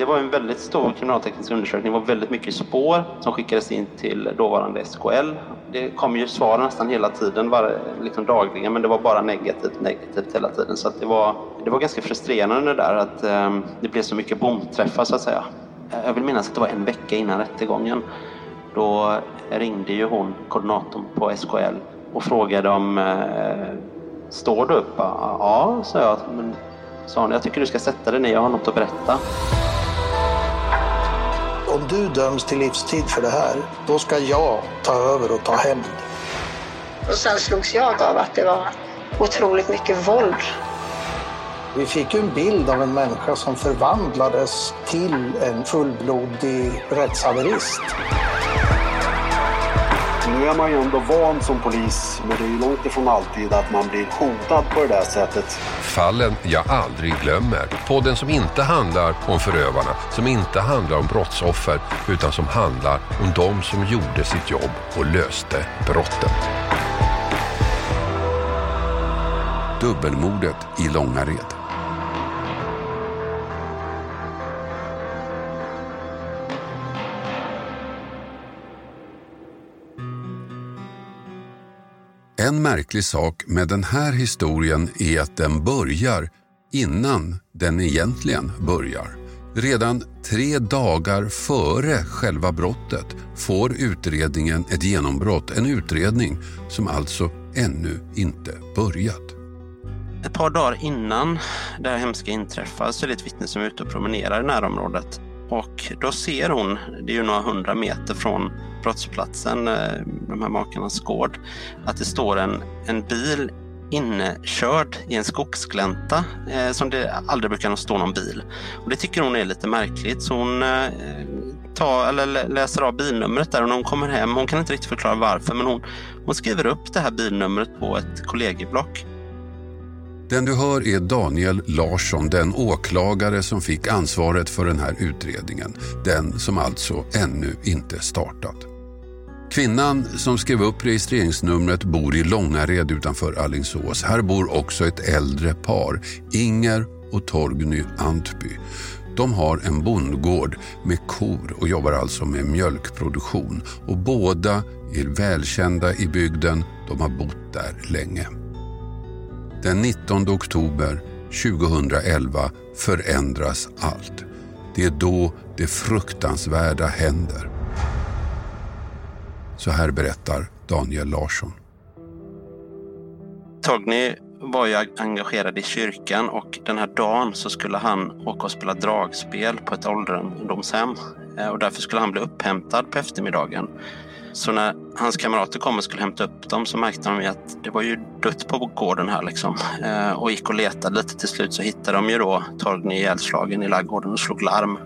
Det var en väldigt stor kriminalteknisk undersökning. Det var väldigt mycket spår som skickades in till dåvarande SKL. Det kom ju svar nästan hela tiden, var, liksom dagligen, men det var bara negativt, negativt hela tiden. Så det, var, det var ganska frustrerande där att um, det blev så mycket bomträffar så att säga. Jag vill minnas att det var en vecka innan rättegången. Då ringde ju hon, koordinatorn på SKL, och frågade om uh, Står du upp? Ja, sa jag. Men, sa hon, jag tycker du ska sätta dig ner, jag har något att berätta om du döms till livstid för det här, då ska jag ta över och ta hämnd. Och sen slogs jag av att det var otroligt mycket våld. Vi fick ju en bild av en människa som förvandlades till en fullblodig rättshaverist. Nu är man ju ändå van som polis, men det är ju långt ifrån alltid att man blir hotad på det där sättet. Fallen jag aldrig glömmer. Podden som inte handlar om förövarna, som inte handlar om brottsoffer, utan som handlar om de som gjorde sitt jobb och löste brotten. Dubbelmordet i Långared. En märklig sak med den här historien är att den börjar innan den egentligen börjar. Redan tre dagar före själva brottet får utredningen ett genombrott. En utredning som alltså ännu inte börjat. Ett par dagar innan det här hemska inträffar så är det ett vittne som är ute och promenerar i närområdet. Och då ser hon, det är ju några hundra meter från brottsplatsen, eh, de här makarnas gård, att det står en, en bil innekörd i en skogsglänta eh, som det aldrig brukar stå någon bil. Och Det tycker hon är lite märkligt så hon eh, tar, eller läser av bilnumret där och när hon kommer hem, hon kan inte riktigt förklara varför, men hon, hon skriver upp det här bilnumret på ett kollegieblock. Den du hör är Daniel Larsson, den åklagare som fick ansvaret för den här utredningen. Den som alltså ännu inte startat. Kvinnan som skrev upp registreringsnumret bor i Långared utanför Allingsås. Här bor också ett äldre par, Inger och Torgny Antby. De har en bondgård med kor och jobbar alltså med mjölkproduktion. Och båda är välkända i bygden. De har bott där länge. Den 19 oktober 2011 förändras allt. Det är då det fruktansvärda händer. Så här berättar Daniel Larsson. Torgny var ju engagerad i kyrkan och den här dagen så skulle han åka och spela dragspel på ett ålderdomshem. Eh, och därför skulle han bli upphämtad på eftermiddagen. Så när hans kamrater kom och skulle hämta upp dem så märkte de att det var ju dött på gården här liksom. Eh, och gick och letade lite. Till slut så hittade de ju då Torgny ihjälslagen i laggården och slog larm.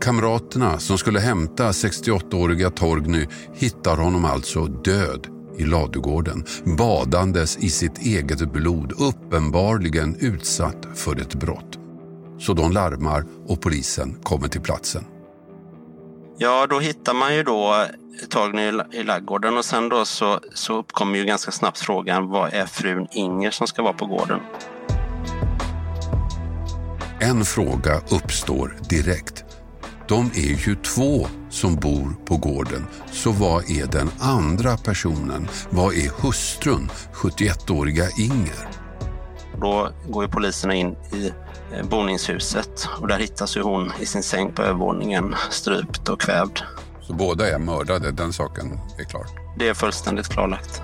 Kamraterna som skulle hämta 68-åriga Torgny hittar honom alltså död i ladugården, badandes i sitt eget blod, uppenbarligen utsatt för ett brott. Så de larmar och polisen kommer till platsen. Ja, då hittar man ju då Torgny i laggården och sen då så, så uppkommer ju ganska snabbt frågan vad är frun Inger som ska vara på gården? En fråga uppstår direkt. De är ju två som bor på gården. Så vad är den andra personen? Vad är hustrun, 71-åriga Inger? Då går ju poliserna in i boningshuset och där hittas ju hon i sin säng på övervåningen strypt och kvävd. Så båda är mördade, den saken är klar? Det är fullständigt klarlagt.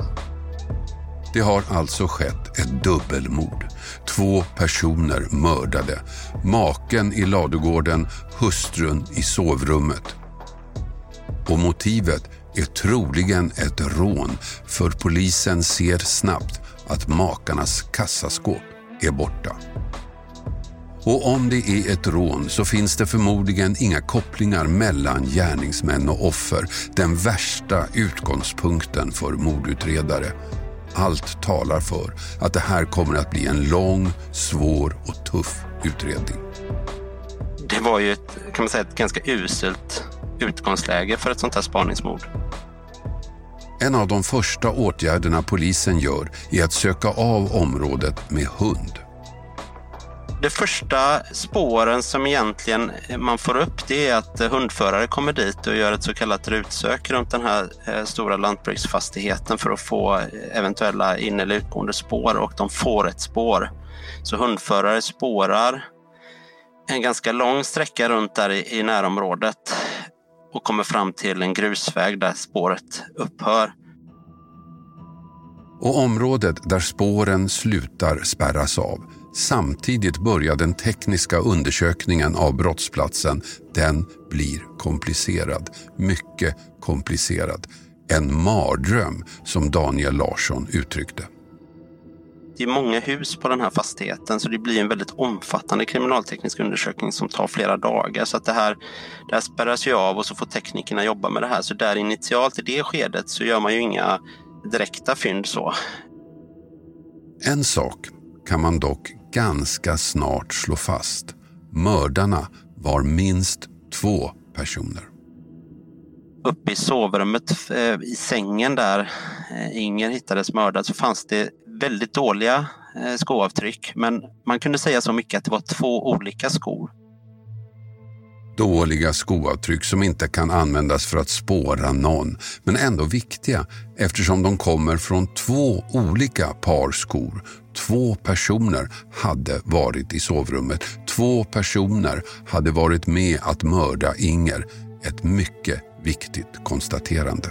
Det har alltså skett ett dubbelmord. Två personer mördade. Maken i ladugården, hustrun i sovrummet. Och motivet är troligen ett rån för polisen ser snabbt att makarnas kassaskåp är borta. Och om det är ett rån så finns det förmodligen inga kopplingar mellan gärningsmän och offer. Den värsta utgångspunkten för mordutredare. Allt talar för att det här kommer att bli en lång, svår och tuff utredning. Det var ju ett, kan man säga, ett ganska uselt utgångsläge för ett sånt här spaningsmord. En av de första åtgärderna polisen gör är att söka av området med hund. De första spåren som egentligen man får upp det är att eh, hundförare kommer dit och gör ett så kallat rutsök runt den här eh, stora lantbruksfastigheten för att få eh, eventuella in eller utgående spår och de får ett spår. Så hundförare spårar en ganska lång sträcka runt där i närområdet och kommer fram till en grusväg där spåret upphör. Och området där spåren slutar spärras av. Samtidigt börjar den tekniska undersökningen av brottsplatsen. Den blir komplicerad. Mycket komplicerad. En mardröm som Daniel Larsson uttryckte. Det är många hus på den här fastigheten så det blir en väldigt omfattande kriminalteknisk undersökning som tar flera dagar. Så att det här, det här spärras ju av och så får teknikerna jobba med det här. Så där initialt i det skedet så gör man ju inga direkta fynd så. En sak kan man dock ganska snart slå fast. Mördarna var minst två personer. Uppe i sovrummet eh, i sängen där eh, Inger hittades mördad så fanns det väldigt dåliga eh, skoavtryck. Men man kunde säga så mycket att det var två olika skor. Dåliga skoavtryck som inte kan användas för att spåra någon, men ändå viktiga eftersom de kommer från två olika par skor. Två personer hade varit i sovrummet. Två personer hade varit med att mörda Inger. Ett mycket viktigt konstaterande.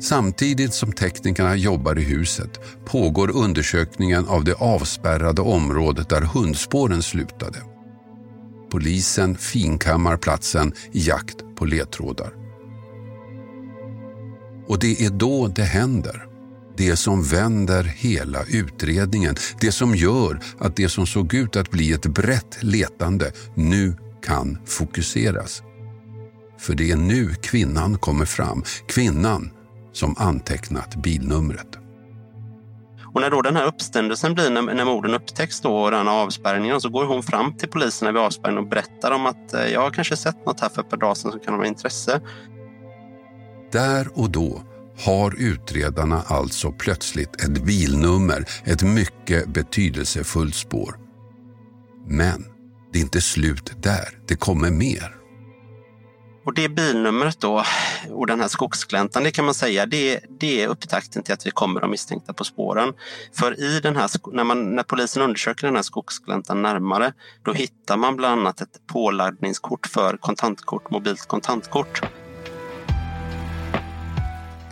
Samtidigt som teknikerna jobbar i huset pågår undersökningen av det avspärrade området där hundspåren slutade. Polisen finkammar platsen i jakt på ledtrådar. Och det är då det händer. Det som vänder hela utredningen. Det som gör att det som såg ut att bli ett brett letande nu kan fokuseras. För det är nu kvinnan kommer fram. Kvinnan som antecknat bilnumret. Och när då den här uppståndelsen blir när, när morden upptäcks då och den avspärrningen så går hon fram till polisen vid avspärrningen och berättar om att eh, jag har kanske sett något här för ett par dagar sedan som kan ha intresse. Där och då har utredarna alltså plötsligt ett bilnummer, ett mycket betydelsefullt spår. Men det är inte slut där, det kommer mer. Och det bilnumret då och den här skogsgläntan, det kan man säga, det, det är upptakten till att vi kommer de misstänkta på spåren. För i den här, när, man, när polisen undersöker den här skogsgläntan närmare, då hittar man bland annat ett påladdningskort för kontantkort, mobilt kontantkort.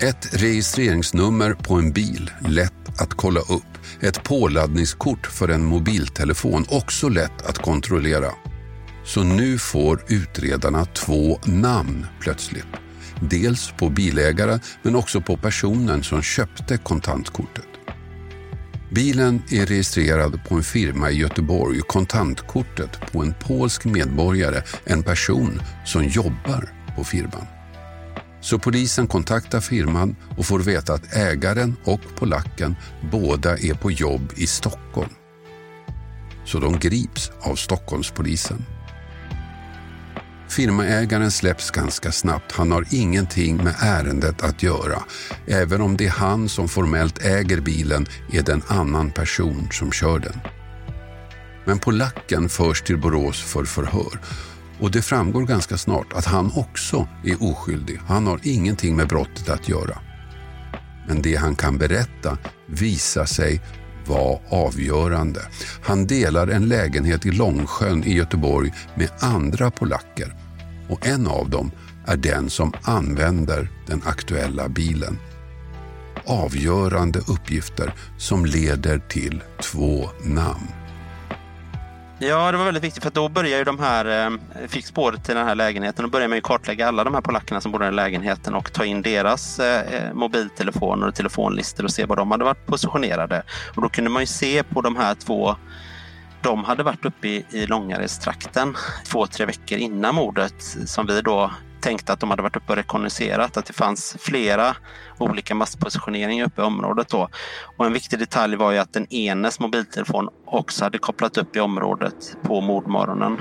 Ett registreringsnummer på en bil, lätt att kolla upp. Ett påladdningskort för en mobiltelefon, också lätt att kontrollera. Så nu får utredarna två namn plötsligt. Dels på bilägare men också på personen som köpte kontantkortet. Bilen är registrerad på en firma i Göteborg, kontantkortet på en polsk medborgare, en person som jobbar på firman. Så polisen kontaktar firman och får veta att ägaren och polacken båda är på jobb i Stockholm. Så de grips av Stockholmspolisen. Firmaägaren släpps ganska snabbt. Han har ingenting med ärendet att göra. Även om det är han som formellt äger bilen är det en annan person som kör den. Men polacken förs till Borås för förhör. Och det framgår ganska snart att han också är oskyldig. Han har ingenting med brottet att göra. Men det han kan berätta visar sig vara avgörande. Han delar en lägenhet i Långsjön i Göteborg med andra polacker och en av dem är den som använder den aktuella bilen. Avgörande uppgifter som leder till två namn. Ja, det var väldigt viktigt för då börjar ju de här, eh, fick spåret till den här lägenheten och börjar man ju kartlägga alla de här polackerna som bor i den lägenheten och ta in deras eh, eh mobiltelefoner och telefonlistor och se var de hade varit positionerade. Och då kunde man ju se på de här två de hade varit uppe i, i Långarestrakten två, tre veckor innan mordet som vi då tänkte att de hade varit uppe och rekognoserat, att det fanns flera olika masspositioneringar uppe i området. Då. Och en viktig detalj var ju att den enes mobiltelefon också hade kopplat upp i området på mordmorgonen.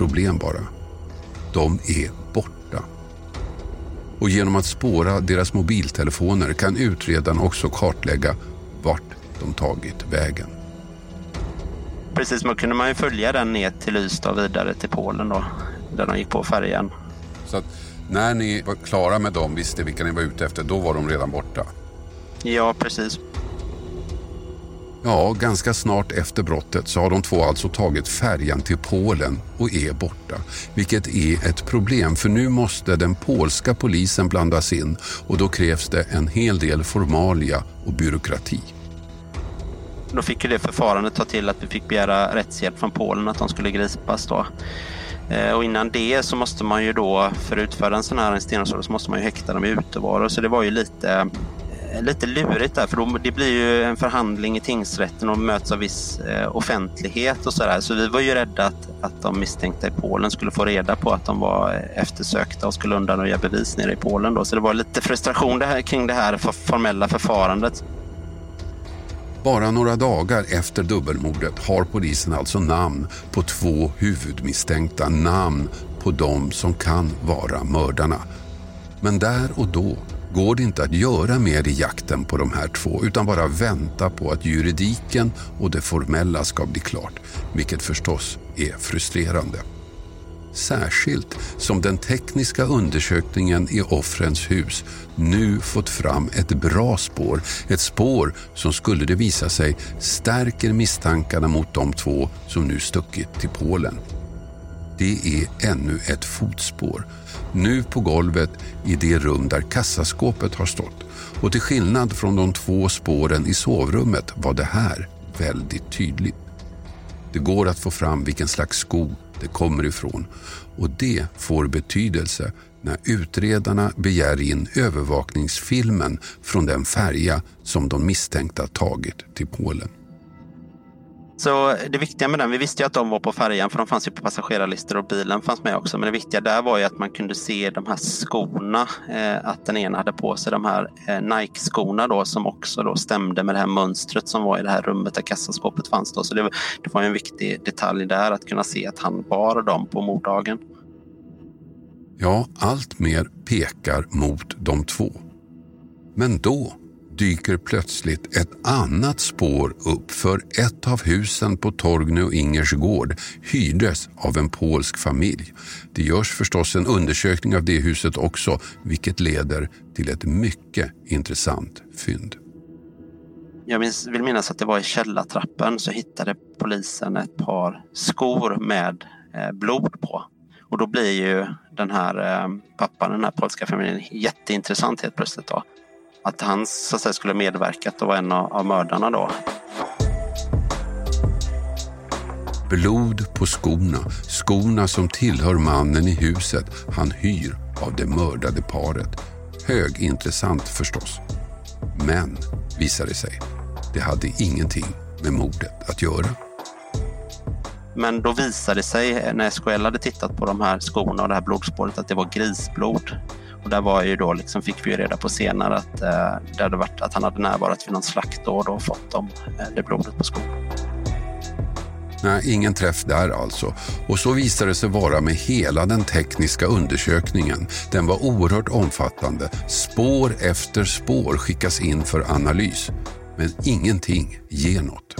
Problem bara. De är borta. Och genom att spåra deras mobiltelefoner kan utredarna också kartlägga vart de tagit vägen. Precis, man kunde man ju följa den ner till Ystad och vidare till Polen då, där de gick på färjan. Så att när ni var klara med dem, visste vilka ni var ute efter, då var de redan borta. Ja, precis. Ja, ganska snart efter brottet så har de två alltså tagit färjan till Polen och är borta. Vilket är ett problem för nu måste den polska polisen blandas in och då krävs det en hel del formalia och byråkrati. Då fick ju det förfarandet ta till att vi fick begära rättshjälp från Polen att de skulle gripas då. Eh, och innan det så måste man ju då, för att utföra en sån här arresteringsorder, så måste man ju häkta dem i utevaro. Så det var ju lite, Eh, lite lurigt där, för då, det blir ju en förhandling i tingsrätten och möts av viss eh, offentlighet och sådär. Så vi var ju rädda att, att de misstänkta i Polen skulle få reda på att de var eh, eftersökta och skulle undanröja bevis nere i Polen då. Så det var lite frustration det här, kring det här formella förfarandet. Bara några dagar efter dubbelmordet har polisen alltså namn på två huvudmisstänkta, namn på de som kan vara mördarna. Men där och då går det inte att göra mer i jakten på de här två utan bara vänta på att juridiken och det formella ska bli klart, vilket förstås är frustrerande. Särskilt som den tekniska undersökningen i offrens hus nu fått fram ett bra spår. Ett spår som skulle det visa sig stärker misstankarna mot de två som nu stuckit till Polen. Det är ännu ett fotspår. Nu på golvet i det rum där kassaskåpet har stått. Och till skillnad från de två spåren i sovrummet var det här väldigt tydligt. Det går att få fram vilken slags sko det kommer ifrån och det får betydelse när utredarna begär in övervakningsfilmen från den färja som de misstänkta tagit till Polen. Så det viktiga med den, vi visste ju att de var på färjan för de fanns ju på passagerarlistor och bilen fanns med också. Men det viktiga där var ju att man kunde se de här skorna, eh, att den ena hade på sig de här eh, Nike-skorna då som också då stämde med det här mönstret som var i det här rummet där kassaskåpet fanns. Då. Så det, det var ju en viktig detalj där att kunna se att han bar dem på morddagen. Ja, allt mer pekar mot de två. Men då dyker plötsligt ett annat spår upp för ett av husen på Torgny och Ingers gård hyrdes av en polsk familj. Det görs förstås en undersökning av det huset också vilket leder till ett mycket intressant fynd. Jag vill minnas att det var i källartrappen så hittade polisen ett par skor med eh, blod på. Och då blir ju den här eh, pappan, den här polska familjen, jätteintressant helt plötsligt. Då. Att han så att säga, skulle medverkat och vara en av, av mördarna då. Blod på skorna, skorna som tillhör mannen i huset han hyr av det mördade paret. Högintressant förstås. Men, visar det sig, det hade ingenting med mordet att göra. Men då visade det sig när SKL hade tittat på de här skorna och det här blodspåret att det var grisblod. Och där var ju då liksom, fick vi ju reda på senare att, eh, det hade varit, att han hade närvarat vid någon slakt då och då fått dem, eh, det blodet på skorna. Nej, ingen träff där alltså. Och så visade det sig vara med hela den tekniska undersökningen. Den var oerhört omfattande. Spår efter spår skickas in för analys. Men ingenting ger något.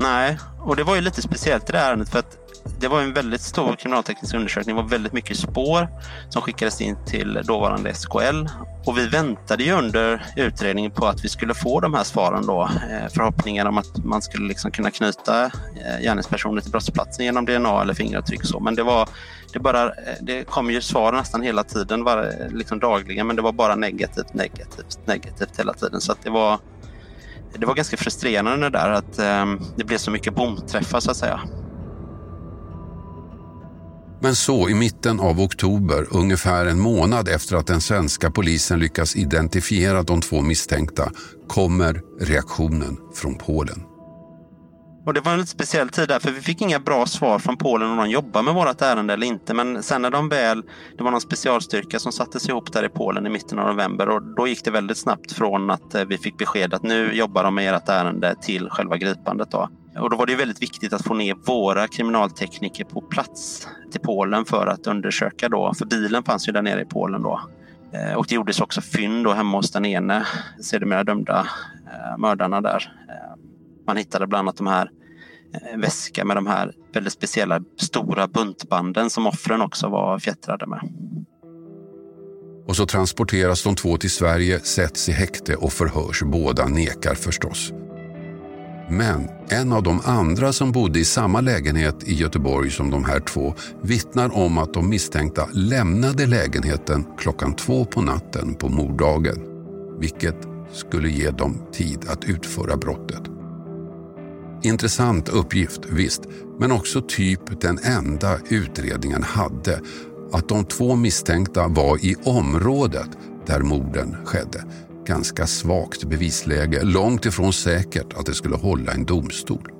Nej, och det var ju lite speciellt i det här ärendet för att det var en väldigt stor kriminalteknisk undersökning. Det var väldigt mycket spår som skickades in till dåvarande SKL. Och vi väntade ju under utredningen på att vi skulle få de här svaren då. Eh, förhoppningar om att man skulle liksom kunna knyta eh, gärningspersoner till brottsplatsen genom DNA eller fingeravtryck. Så. Men det, var, det, bara, eh, det kom ju svar nästan hela tiden, var, liksom dagligen, men det var bara negativt, negativt, negativt hela tiden. Så det var det var ganska frustrerande det där att eh, det blev så mycket bomträffar så att säga. Men så i mitten av oktober, ungefär en månad efter att den svenska polisen lyckas identifiera de två misstänkta, kommer reaktionen från Polen. Och det var en lite speciell tid där, för vi fick inga bra svar från Polen om de jobbar med vårt ärende eller inte. Men sen när de väl, det var någon specialstyrka som sattes ihop där i Polen i mitten av november och då gick det väldigt snabbt från att eh, vi fick besked att nu jobbar de med ert ärende till själva gripandet. Då. Och då var det väldigt viktigt att få ner våra kriminaltekniker på plats till Polen för att undersöka då, för bilen fanns ju där nere i Polen då. Eh, och det gjordes också fynd då hemma hos den ene sedermera dömda eh, mördarna där. Eh, man hittade bland annat de här eh, väska med de här väldigt speciella stora buntbanden som offren också var fjättrade med. Och så transporteras de två till Sverige, sätts i häkte och förhörs. Båda nekar förstås. Men en av de andra som bodde i samma lägenhet i Göteborg som de här två vittnar om att de misstänkta lämnade lägenheten klockan två på natten på morddagen. Vilket skulle ge dem tid att utföra brottet. Intressant uppgift, visst, men också typ den enda utredningen hade. Att de två misstänkta var i området där morden skedde. Ganska svagt bevisläge, långt ifrån säkert att det skulle hålla en domstol.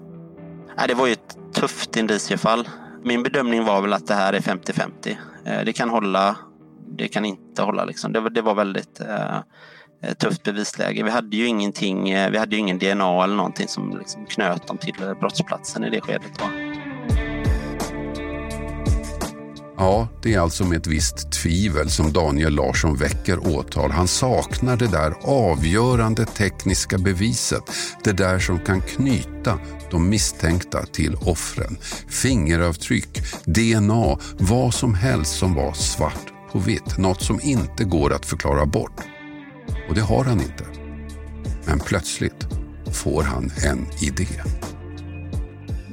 Det var ju ett tufft indiciefall. Min bedömning var väl att det här är 50-50. Eh, det kan hålla, det kan inte hålla. Liksom. Det, var väldigt eh, eh, tufft bevisläge. Vi hade ju ingenting, vi hade ju ingen DNA eller någonting som liksom knöt dem till brottsplatsen i det skedet. Va? Ja, det är alltså med ett visst tvivel som Daniel Larsson väcker åtal. Han saknar det där avgörande tekniska beviset. Det där som kan knyta de misstänkta till offren. Fingeravtryck, DNA, vad som helst som var svart på vitt. Något som inte går att förklara bort. Och det har han inte. Men plötsligt får han en idé.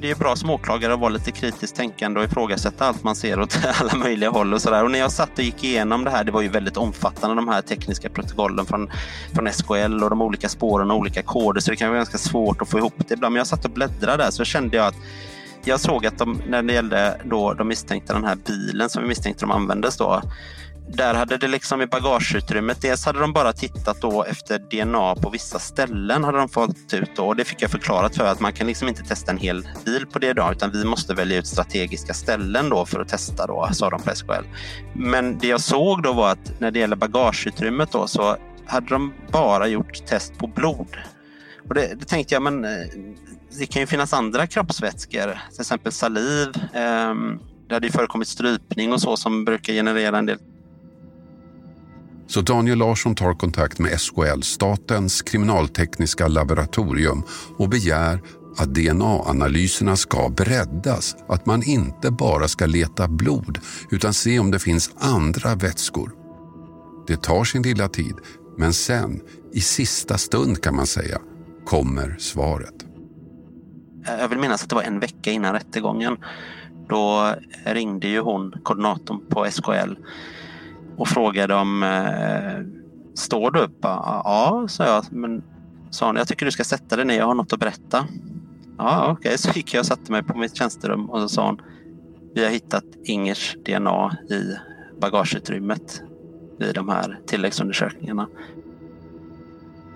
Det är bra som åklagare att vara lite kritiskt tänkande och ifrågasätta allt man ser åt alla möjliga håll och sådär. Och när jag satt och gick igenom det här, det var ju väldigt omfattande de här tekniska protokollen från, från SKL och de olika spåren och olika koder så det kan vara ganska svårt att få ihop det ibland. Men jag satt och bläddrade där så kände jag att jag såg att de, när det gällde då de misstänkta den här bilen som vi misstänkte de användes då där hade det liksom i bagageutrymmet, dels hade de bara tittat då efter DNA på vissa ställen hade de fått ut då. Och det fick jag förklarat för att man kan liksom inte testa en hel bil på DNA utan vi måste välja ut strategiska ställen då för att testa då, sa de på SKL. Men det jag såg då var att när det gäller bagageutrymmet då så hade de bara gjort test på blod. Och det, det tänkte jag, men eh, det kan ju finnas andra kroppsvätskor, till exempel saliv. Eh, det hade ju förekommit strypning och så som brukar generera en del så Daniel Larsson tar kontakt med SKL, Statens kriminaltekniska laboratorium och begär att DNA-analyserna ska breddas. Att man inte bara ska leta blod utan se om det finns andra vätskor. Det tar sin lilla tid, men sen, i sista stund kan man säga, kommer svaret. Jag vill minnas att det var en vecka innan rättegången. Då ringde ju hon, koordinatorn på SKL, och frågade om eh, Står du upp? Ja, sa jag. Men sa hon, jag tycker du ska sätta dig ner, jag har något att berätta. Ja, okej, okay. så gick jag och satte mig på mitt tjänsterum och så sa hon Vi har hittat Ingers DNA i bagageutrymmet vid de här tilläggsundersökningarna.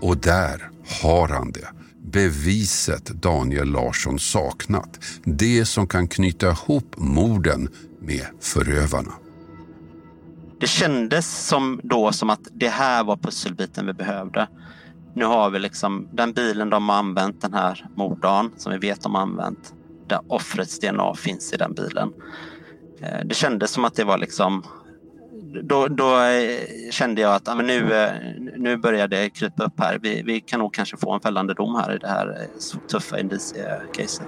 Och där har han det. Beviset Daniel Larsson saknat. Det som kan knyta ihop morden med förövarna. Det kändes som då som att det här var pusselbiten vi behövde. Nu har vi liksom den bilen de har använt den här morddagen som vi vet de har använt. där offrets DNA finns i den bilen. Eh, det kändes som att det var liksom då, då eh, kände jag att men nu, eh, nu börjar det krypa upp här. Vi, vi kan nog kanske få en fällande dom här i det här tuffa indicie-caset.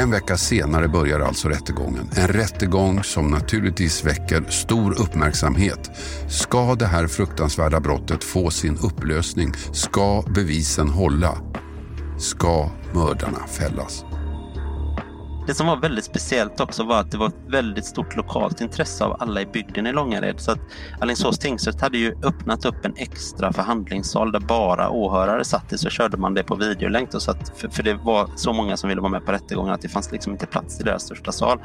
En vecka senare börjar alltså rättegången. En rättegång som naturligtvis väcker stor uppmärksamhet. Ska det här fruktansvärda brottet få sin upplösning? Ska bevisen hålla? Ska mördarna fällas? Det som var väldigt speciellt också var att det var ett väldigt stort lokalt intresse av alla i bygden i Långared. Så att Alingsås tingsrätt hade ju öppnat upp en extra förhandlingssal där bara åhörare satt i. Så körde man det på videolänk. Då, så att, för, för det var så många som ville vara med på rättegången att det fanns liksom inte plats i deras största sal.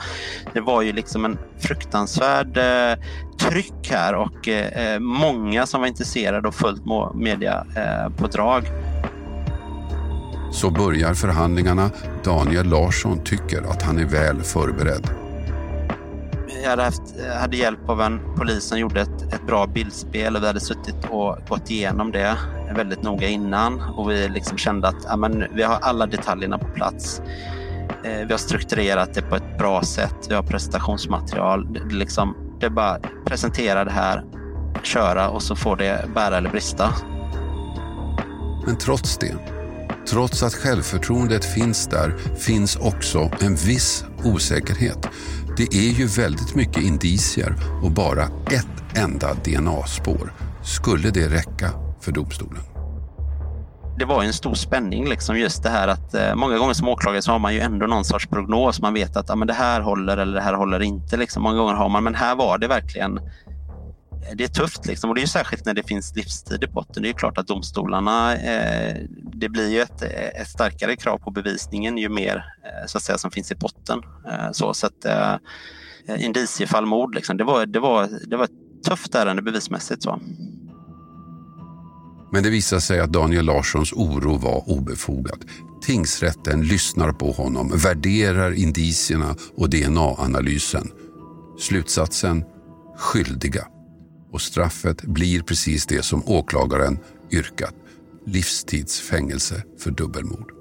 Det var ju liksom en fruktansvärd eh, tryck här och eh, eh många som var intresserade och följt media eh, på drag. Så börjar förhandlingarna. Daniel Larsson tycker att han är väl förberedd. Jag hade, haft, hade hjälp av en polis som gjorde ett, ett bra bildspel och vi hade suttit och gått igenom det väldigt noga innan och vi liksom kände att ja, men, vi har alla detaljerna på plats. Eh, vi har strukturerat det på ett bra sätt. Vi har presentationsmaterial. Det, det, liksom, det är bara presentera det här, köra och så får det bära eller brista. Men trots det Trots att självförtroendet finns där finns också en viss osäkerhet. Det är ju väldigt mycket indicier och bara ett enda DNA-spår. Skulle det räcka för domstolen? det var en stor spänning, liksom just det här att eh, många gånger som åklagare så har man ju ändå någon sorts prognos. Man vet att ah, men det här håller eller det här håller inte. Liksom. Många gånger har man, men här var det verkligen det är tufft liksom. och det är särskilt när det finns livstid i botten. Det är klart att domstolarna, eh, det blir ju ett, eh, ett, starkare krav på bevisningen ju mer eh, så att säga, som finns i botten. Eh, så, så att, eh, indiciefall mord, liksom, det, var, det, var, det var ett tufft ärende bevismässigt. Så. Men det visar sig att Daniel Larssons oro var obefogad. Tingsrätten lyssnar på honom, värderar indicierna och DNA-analysen. Slutsatsen? Skyldiga och straffet blir precis det som åklagaren yrkat. Livstidsfängelse för dubbelmord.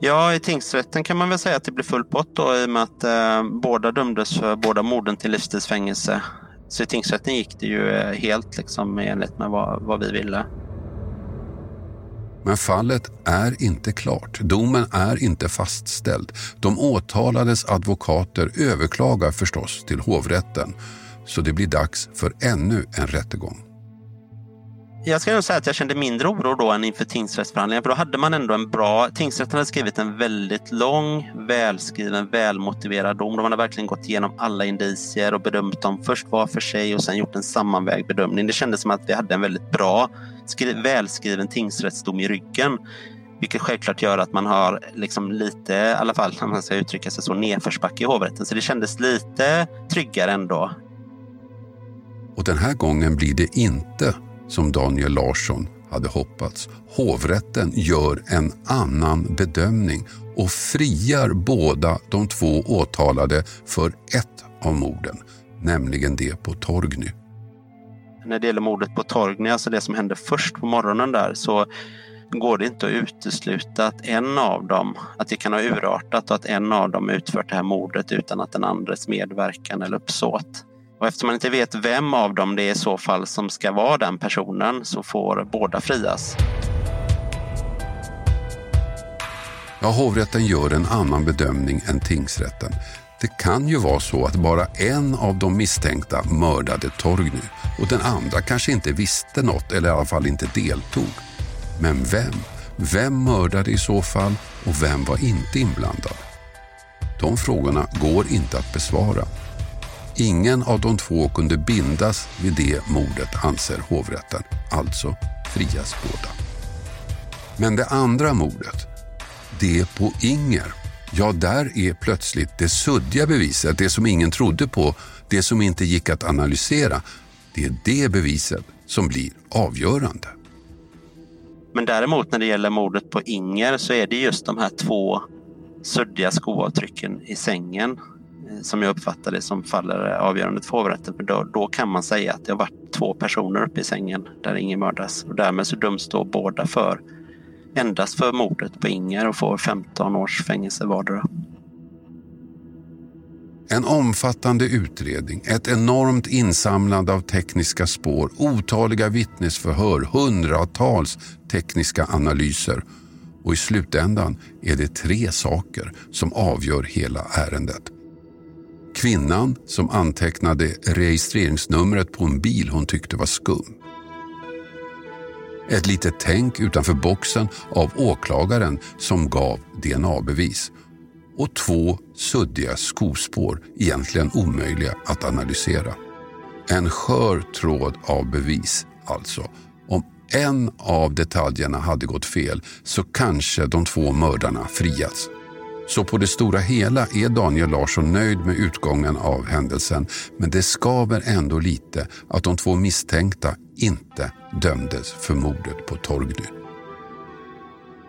Ja, i tingsrätten kan man väl säga att det blir full pott då, i och med att eh, båda dömdes för båda morden till livstidsfängelse. Så i tingsrätten gick det ju eh, helt liksom enligt med vad, vad vi ville. Men fallet är inte klart. Domen är inte fastställd. De åtalades advokater överklagar förstås till hovrätten så det blir dags för ännu en rättegång. Jag ska nog säga att jag kände mindre oro då än inför tingsrättsförhandlingen. För då hade man ändå en bra... Tingsrätten hade skrivit en väldigt lång, välskriven, välmotiverad dom. De hade verkligen gått igenom alla indicier och bedömt dem först var för sig och sen gjort en sammanvägd bedömning. Det kändes som att vi hade en väldigt bra, välskriven tingsrättsdom i ryggen. Vilket självklart gör att man har liksom lite, i alla fall om man ska uttrycka sig så, nedförsbacke i hovrätten. Så det kändes lite tryggare ändå och den här gången blir det inte som Daniel Larsson hade hoppats. Hovrätten gör en annan bedömning och friar båda de två åtalade för ett av morden, nämligen det på Torgny. När det gäller mordet på Torgny, alltså det som hände först på morgonen där, så går det inte att utesluta att en av dem, att det kan ha urartat och att en av dem utfört det här mordet utan att den andres medverkan eller uppsåt. Och eftersom man inte vet vem av dem det är i så fall som ska vara den personen så får båda frias. Ja, hovrätten gör en annan bedömning än tingsrätten. Det kan ju vara så att bara en av de misstänkta mördade Torgny och den andra kanske inte visste något eller i alla fall inte deltog. Men vem? Vem mördade i så fall och vem var inte inblandad? De frågorna går inte att besvara. Ingen av de två kunde bindas vid det mordet anser hovrätten, alltså frias båda. Men det andra mordet, det på Inger, ja där är plötsligt det suddiga beviset, det som ingen trodde på, det som inte gick att analysera. Det är det beviset som blir avgörande. Men däremot när det gäller mordet på Inger så är det just de här två suddiga skoavtrycken i sängen som jag uppfattar det som faller avgörandet för hovrätten. För då, då, kan man säga att det har varit två personer uppe i sängen där ingen mördas och därmed så döms då båda för endast för mordet på Inger och får 15 års fängelse vardera. En omfattande utredning, ett enormt insamlande av tekniska spår, otaliga vittnesförhör, hundratals tekniska analyser. Och i slutändan är det tre saker som avgör hela ärendet. Kvinnan som antecknade registreringsnumret på en bil hon tyckte var skum. Ett litet tänk utanför boxen av åklagaren som gav DNA-bevis och två suddiga skospår, egentligen omöjliga att analysera. En skör tråd av bevis alltså. Om en av detaljerna hade gått fel så kanske de två mördarna friats. Så på det stora hela är Daniel Larsson nöjd med utgången av händelsen men det skaver ändå lite att de två misstänkta inte dömdes för mordet på Torgny.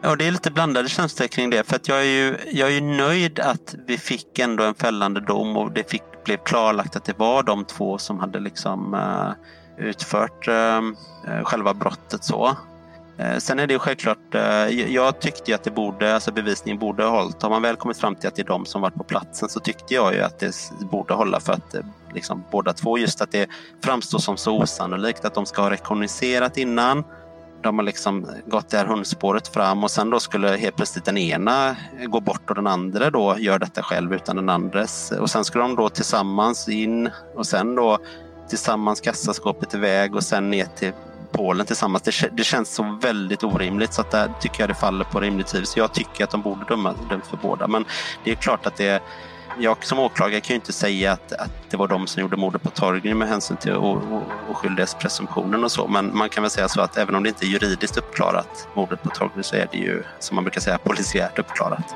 Ja, det är lite blandade känslor kring det. För att jag, är ju, jag är ju nöjd att vi fick ändå en fällande dom och det fick, blev klarlagt att det var de två som hade liksom, uh, utfört uh, själva brottet. så. Eh, sen är det ju självklart, eh, jag tyckte att det borde, alltså bevisningen borde ha hållit. Har man väl kommit fram till att det är de som varit på platsen så tyckte jag ju att det borde hålla för att eh, liksom, båda två, just att det framstår som så osannolikt att de ska ha rekognoserat innan de har liksom gått det här hundspåret fram och sen då skulle helt plötsligt den ena gå bort och den andra då gör detta själv utan den andres. Och sen skulle de då tillsammans in och sen då tillsammans kassaskåpet iväg och sen ner till Polen tillsammans. Det, det känns så väldigt orimligt så att där tycker jag det faller på rimligt vis. Jag tycker att de borde döma, för båda men det är klart att det jag som åklagare kan ju inte säga att, att det var de som gjorde mordet på Torgny med hänsyn till oskyldighetspresumtionen och så. Men man kan väl säga så att även om det inte är juridiskt uppklarat, mordet på Torgny, så är det ju som man brukar säga polisiärt uppklarat.